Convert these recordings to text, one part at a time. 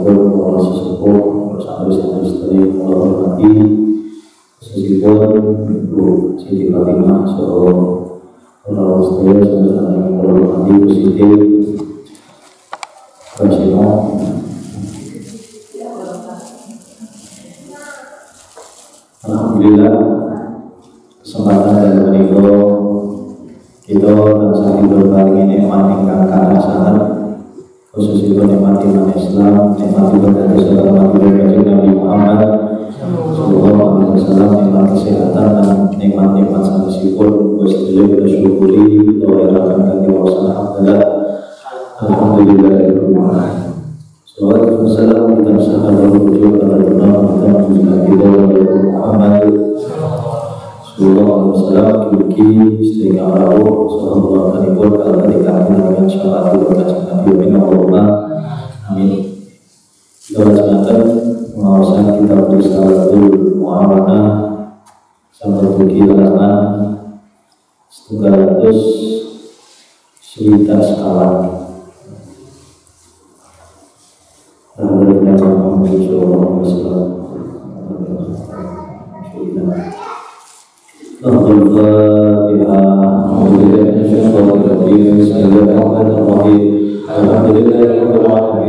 masanipun para sesepuh bersama dengan istri Allah hormati meskipun Ibu Siti Fatimah seorang orang istri sama dengan Allah hormati khusus itu nikmat iman Islam, nikmat ibadah Rasulullah Nabi Muhammad Sallallahu Alaihi Wasallam, nikmat kesehatan dan nikmat-nikmat sanesipun Gusti kita syukuri tawarakan kaki wasan Alhamdulillah Alhamdulillah Salawat dan salam kita sahabat berjuang pada benar dan juga kita Muhammad Sallallahu Alaihi Wasallam Kibuki istri Kamrahu Sallallahu Alaihi Wasallam Kalau dikabul dengan Berkat Nabi Bin 300 cerita skala Alhamdulillah Alhamdulillah Alhamdulillah Alhamdulillah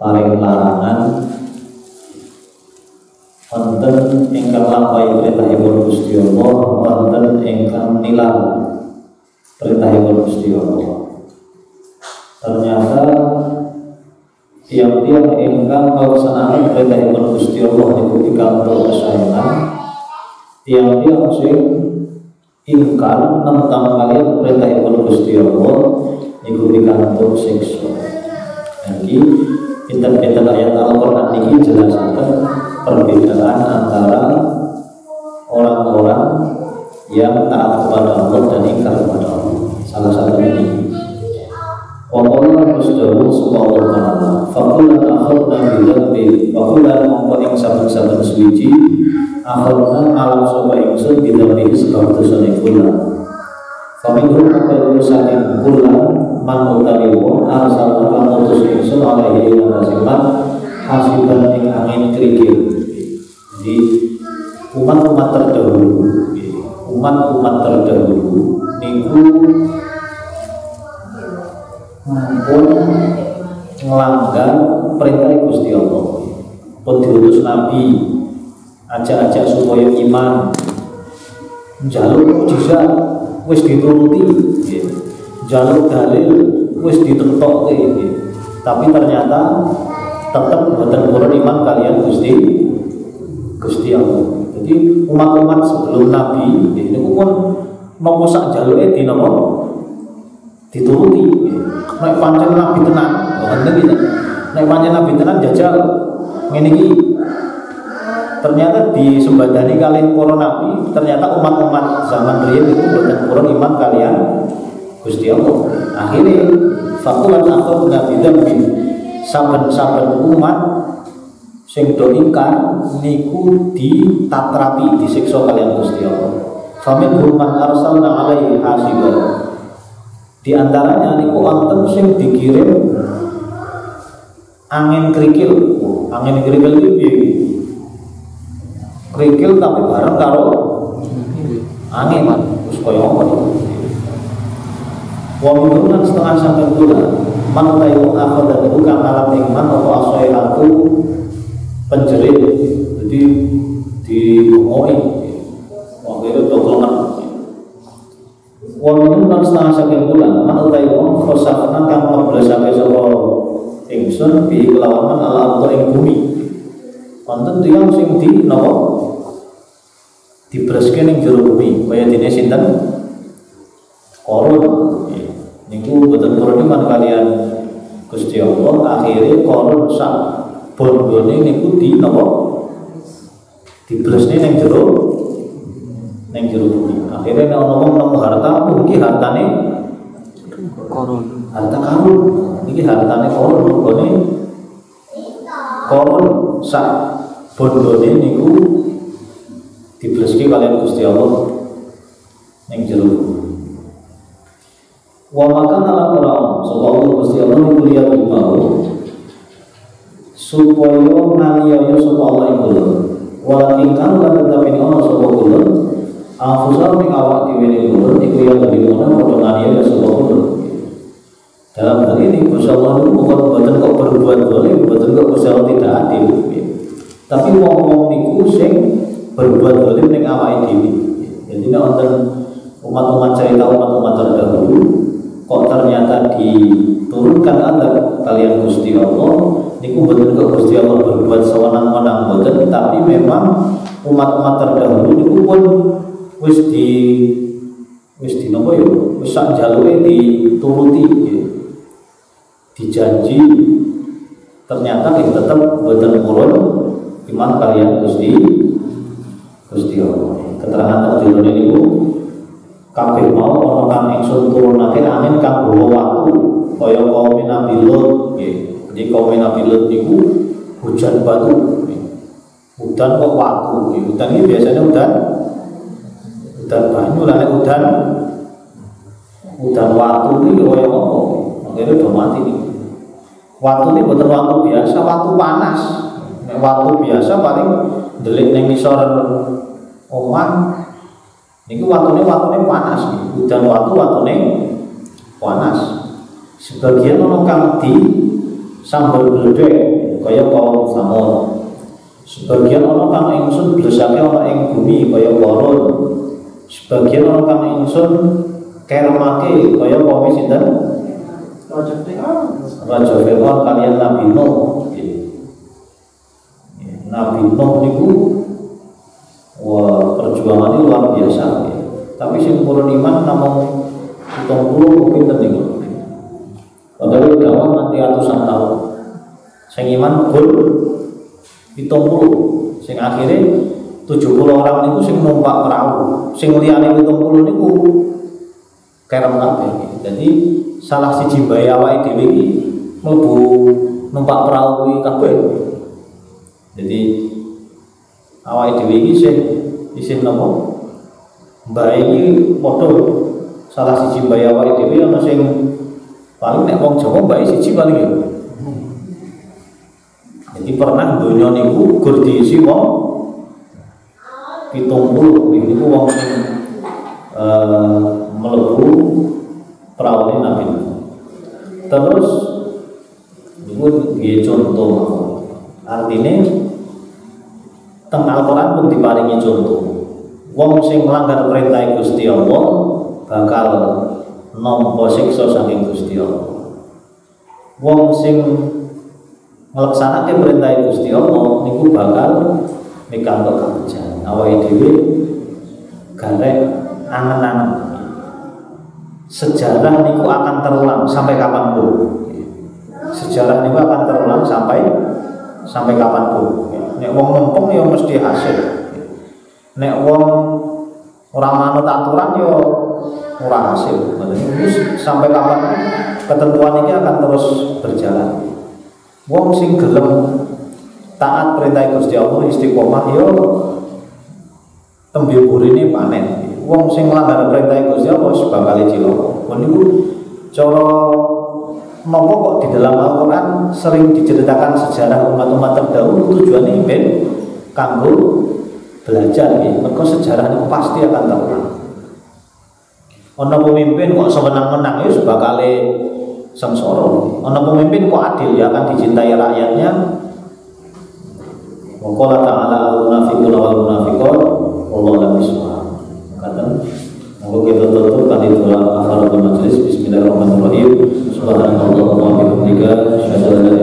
paling larangan wonten ingkang lampahi perintahipun Gusti Allah wonten ingkang nilang perintahipun Gusti Allah ternyata tiap-tiap ingkang melaksanakan perintahipun Gusti Allah niku pikantuk kesayangan tiap-tiap sing ingkar tentang kalian perintah ibun Gusti Allah niku pikantuk siksa. Jadi pinten-pinten ayat Al-Qur'an niki jelasaken perbedaan antara orang-orang yang taat kepada Allah dan ingkar kepada Allah. Salah satu ini. Wa qala Rasulullah sallallahu alaihi wasallam, "Faqulan akhadna bi dhanbi, faqulan mongko ing saben-saben suci akhadna alam sapa ingsun bi dhanbi sebab dosane kula." Faminhum akal saking man utawi wong arsalna kang utus ingsun alaihi ing hasiban hasiban ing angin krikil. Jadi umat-umat terdahulu umat-umat terdahulu niku pun melanggar perintah Gusti Allah. Pun diutus Nabi ajak-ajak supaya iman. Jalur mujizat wis dituruti jalur dalil wis ditentok tapi ternyata tetap buatan purun iman kalian Gusti Gusti Allah. Jadi umat-umat sebelum Nabi ini pun nopo sak jalure di nopo? Dituruti. Nek pancen nabi tenan ngoten iki nek pancen nabi tenan jajal. Iki. Ternyata di sembadani kalian para nabi ternyata umat-umat zaman riyen itu boten purun iman kalian Gusti Allah akhirnya fakulan akhir nabi dzambin saben-saben umat sing do ingkar niku ditatrapi disiksa kalian Gusti Allah famin man arsalna alaihi hasiban di antaranya niku wonten sing dikirim angin kerikil. Angin kerikil itu piye? Kerikil tapi bareng karo angin terus kaya apa? Wa setengah sampai bulan man tayu dan bukan alam nikmat atau asoi aku penjerit jadi di ngoi waktu itu dokongan kan setengah saking bulan, utai wong khosafna kang ngeblesake sapa ingsun bi kelawan ala untuk ing bumi. Wonten tiyang sing di napa dibreske ning jero bumi, kaya dene sinten? Korun. Niku boten purun iman kalian. Gusti Allah akhirnya korun sak bondone niku di napa? Dibresne ning jero ning jero bumi. Akhirnya nek ngomong nemu harta mungkin hartane Korun. harta karun ini hartane korun mergone korun sak bondone niku dibreski kalian Gusti Allah ning jero wa makana lan ora sapa Allah Gusti Allah niku liya mau supaya nganiaya sapa Allah iku walakin kan lan tetapi ono sapa kula Afusal ning awak dhewe ning kulun iku ya kulun. Dalam hal ini Gusti Allah bukan buatan kok berbuat zalim, buatan kok Gusti Allah tidak adil. Tapi wong-wong niku sing berbuat zalim ning awake dhewe. Jadi nek wonten umat-umat cerita umat-umat terdahulu kok ternyata diturunkan azab kalian Gusti Allah? Niku betul kok Gusti Allah berbuat sewenang-wenang boten tapi memang umat-umat terdahulu niku pun wis di wis di nopo yo? Wis sak jaluke dituruti ya. dijanji ternyata kita tetap boten purun iman kalian Gusti Gusti Allah. Keterangan terjun ini bu kabeh mau ana kang ingsun turunake angin kang bawa watu kaya kaum Nabi Lut nggih. Jadi kaum Nabi Lut niku hujan batu. Hujan kok watu nggih. hujan ini biasanya hujan hujan banyu. Lah nek hujan hujan watu iki kaya apa? Akhirnya udah mati nih. Watu ini bukan watu biasa watu panas. Nek watu biasa paling delik ning ngisor omah niku watune watune panas hujan watu watune panas. Sebagian ono kang di sambal bledek kaya kaum samud sebagian ono kang ingsun blesake ono ing bumi kaya korun sebagian ono kang ingsun kermake kaya kaum sinten? Raja Fir'aun. Kalian Nabi Nuh. Nabi Nuh niku wah perjuangannya luar biasa. Ya. tapi purun iman namun hitung puluh mungkin tertinggi padahal dakwah nanti ratusan tahun. Sing iman full hitung puluh. Sing akhirnya 70 orang niku sing numpak perahu. Sing liyane hitung puluh niku kerem kabeh. Jadi salah siji bayi awake mlebu numpak perahu kabeh. Jadi awake dhewe iki isih isih napa? Bayi padha salah siji bayi awake dhewe ana sing paling nek wong Jawa bayi siji paling ya. Jadi pernah donya niku gur diisi wong pitung puluh niku wong sing eh, mlebu perahu Nabi. Terus itu dia contoh. Artinya teng Al-Quran pun diparingi contoh. Wong sing melanggar perintah Gusti Allah bakal nampa siksa saking Gusti Allah. Wong sing nglaksanake perintah Gusti Allah niku bakal mikantuk kabejan awake dhewe garek angen-angen. Sejarah niku akan terulang sampai kapan pun. Sejarah niku akan terulang sampai sampai kapan pun nek wong mumpung ya mesti hasil. Nek wong ora manut aturan ya ora hasil. Terus sampai kapan ketentuan ini akan terus berjalan? Wong sing gelem taat perintah Gusti Allah istiqomah yo tembe burine panen. Wong sing melanggar perintah Gusti Allah bakal cilaka. Pun niku. Cara napa kok di dalam Al-Qur'an sering diceritakan sejarah umat-umat terdahulu tujuannya ben kanggo belajar ya. Mergo sejarah itu pasti akan terulang. Ana pemimpin kok semenang-menang ya bakal sengsara. Ana pemimpin kok adil ya akan dicintai rakyatnya qala ta'ala al-munafiquna wal munafiqat wallahu a'lam bishawab. Kata Monggo kita tutup Thank you.